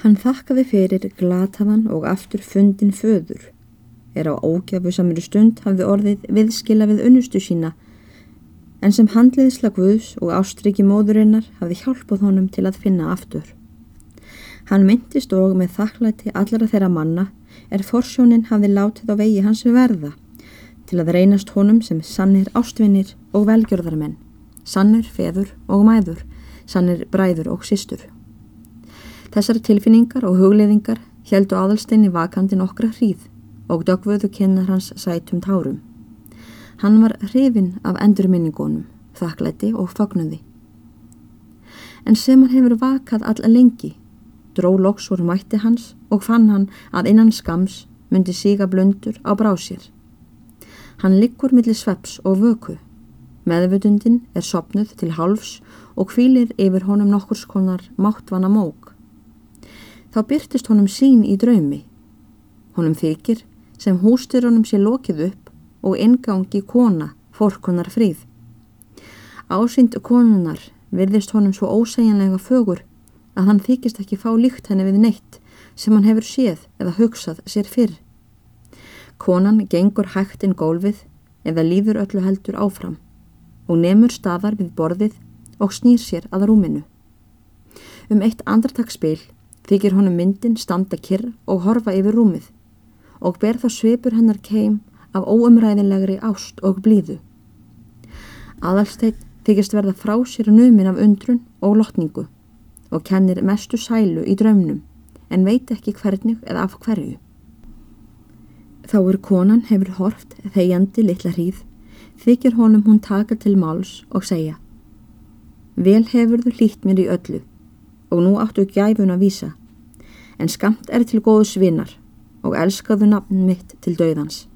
Hann þakkaði fyrir glataðan og aftur fundin föður. Er á ógjafu samir stund hafði orðið viðskila við unnustu sína en sem handliðsla Guðs og ástriki móðurinnar hafði hjálpað honum til að finna aftur. Hann myndist og með þakklæti allara þeirra manna er forsjónin hafði látið á vegi hans verða til að reynast honum sem sannir ástvinnir og velgjörðarmenn, sannir feður og mæður, sannir bræður og sístur. Þessar tilfinningar og hugleðingar heldu aðalsteinni vakandi nokkra hríð og dögvöðu kynnar hans sætum tárum. Hann var hrifin af endurminningunum, þakklæti og fagnuði. En sem hann hefur vakað alla lengi, dró loks úr mætti hans og fann hann að innan skams myndi síga blöndur á brásir. Hann liggur millir sveps og vöku. Meðvutundin er sopnuð til hálfs og kvílir yfir honum nokkurs konar máttvana mók. Þá byrtist honum sín í draumi. Honum þykir sem hústur honum sé lokið upp og ingangi kona forkunar fríð. Ásýnd konunar virðist honum svo ósegjanlega fögur að hann þykist ekki fá líkt henni við neitt sem hann hefur séð eða hugsað sér fyrr. Konan gengur hægt inn gólfið eða líður öllu heldur áfram og nefnur staðar við borðið og snýr sér að rúminu. Um eitt andartagsspil þykir honum myndin standa kyrr og horfa yfir rúmið og ber þá svipur hennar keim af óumræðinlegri ást og blíðu. Aðalsteit þykist verða frá sér numin af undrun og lotningu og kennir mestu sælu í draumnum en veit ekki hvernig eða af hverju. Þá er konan hefur horft þegjandi litla hríð, þykir honum hún taka til máls og segja Vel hefur þú hlýtt mér í öllu og nú áttu gæfun að vísa, en skamt er til góðu svinnar og elskaðu nafn mitt til döðans.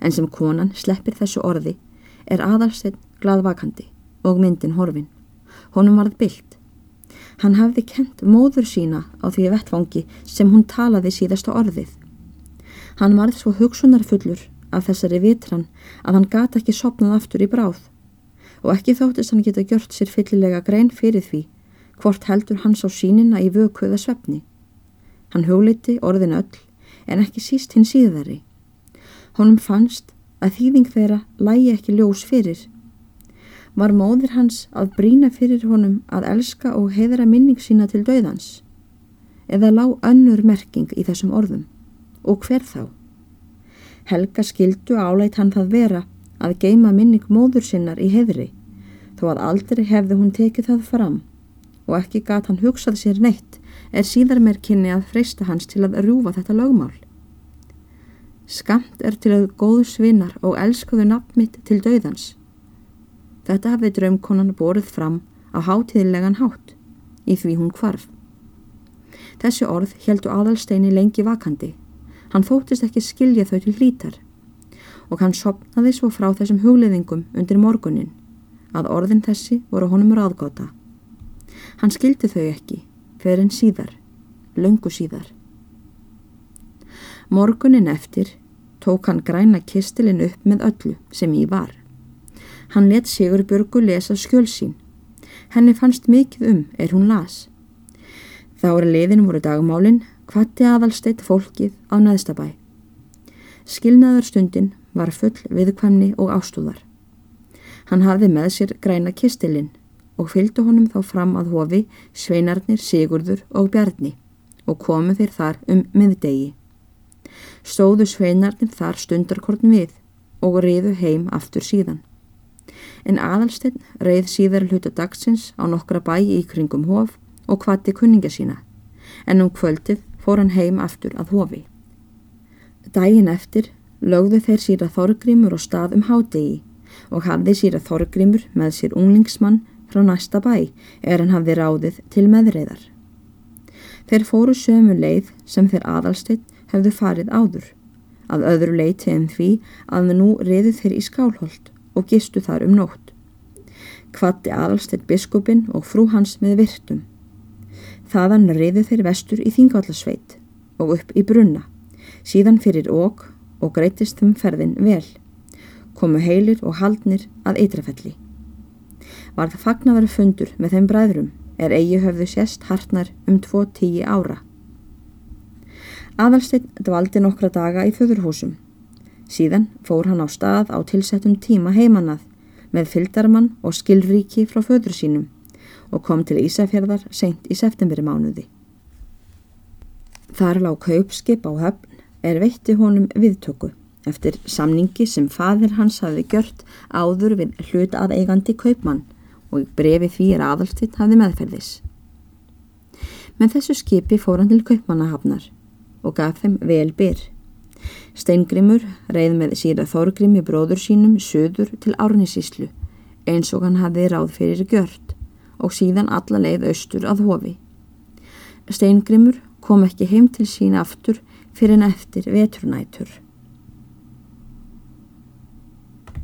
En sem konan sleppir þessu orði er aðalstinn gladvakandi og myndin horfin. Honum varð byllt. Hann hafði kent móður sína á því vettfangi sem hún talaði síðasta orðið Hann varð svo hugsunarfullur af þessari vitran að hann gata ekki sopnað aftur í bráð og ekki þóttist hann geta gjört sér fyllilega grein fyrir því hvort heldur hans á sínina í vökuða svefni. Hann hugliti orðin öll en ekki síst hinn síðari. Honum fannst að þýðing þeirra lægi ekki ljós fyrir. Var móðir hans að brína fyrir honum að elska og heiðra minning sína til döðans? Eða lág önnur merking í þessum orðum? og hver þá? Helga skildu álægt hann það vera að geima minning móður sinnar í heðri þó að aldrei hefði hún tekið það fram og ekki gat hann hugsað sér neitt er síðar meir kynni að freysta hans til að rúfa þetta lögmál. Skamt er til að góðu svinnar og elskuðu nafnmitt til döðans. Þetta hafði draumkonan borið fram á hátíðilegan hátt í því hún kvarf. Þessi orð heldu aðalsteini lengi vakandi Hann þóttist ekki skilja þau til hlítar og hann sopnaði svo frá þessum hugleðingum undir morgunin að orðin þessi voru honum ráðgáta. Hann skildi þau ekki fyrir en síðar, löngu síðar. Morgunin eftir tók hann græna kistilin upp með öllu sem í var. Hann let Sigur Björgu lesa skjölsín. Henni fannst mikið um er hún las. Þá er liðin voru dagmálinn Hvati aðalsteitt fólkið á neðstabæ. Skilnaðarstundin var full viðkvæmni og ástúðar. Hann hafði með sér græna kistilinn og fylgdu honum þá fram að hofi Sveinarnir, Sigurður og Bjarni og komu þeir þar um miðdegi. Stóðu Sveinarnir þar stundarkorn við og reyðu heim aftur síðan. En aðalstinn reyð síðar hluta dagsins á nokkra bæi í kringum hof og hvati kunninga sína en um kvöldið fór hann heim aftur að hofi. Dægin eftir lögðu þeir síra Þorgrímur og stað um hádegi og hafði síra Þorgrímur með sér unglingsmann frá næsta bæ er hann hafði ráðið til meðreiðar. Þeir fóru sömu leið sem þeir aðalstitt hefðu farið áður, að öðru leiti en því að nú reyðu þeir í skálholt og gistu þar um nótt. Kvatti aðalstitt biskupin og frú hans með virtum. Þaðan reyðu þeir vestur í Þingallasveit og upp í Brunna, síðan fyrir óg og greytist um ferðin vel, komu heilir og haldnir að eitrafelli. Var það fagnaðar fundur með þeim bræðrum er eigi höfðu sérst hartnar um tvo tíi ára. Aðalsteinn dvaldi nokkra daga í föðurhúsum. Síðan fór hann á stað á tilsettum tíma heimannað með fyldarmann og skilríki frá föður sínum og kom til Ísafjörðar seint í septemberi mánuði. Þar lág kaupskip á höfn er veitti honum viðtöku eftir samningi sem fadir hans hafi gjört áður við hlut að eigandi kaupmann og brefi því er aðalstitt hafði meðferðis. Með þessu skipi fór hann til kaupmannahafnar og gaf þeim vel byr. Steingrimur reið með síra Þorgrimi bróður sínum söður til Árnisíslu eins og hann hafði ráð fyrir gjört og síðan alla leið austur að hofi. Steingrimur kom ekki heim til sína aftur fyrir en eftir vetrunætur.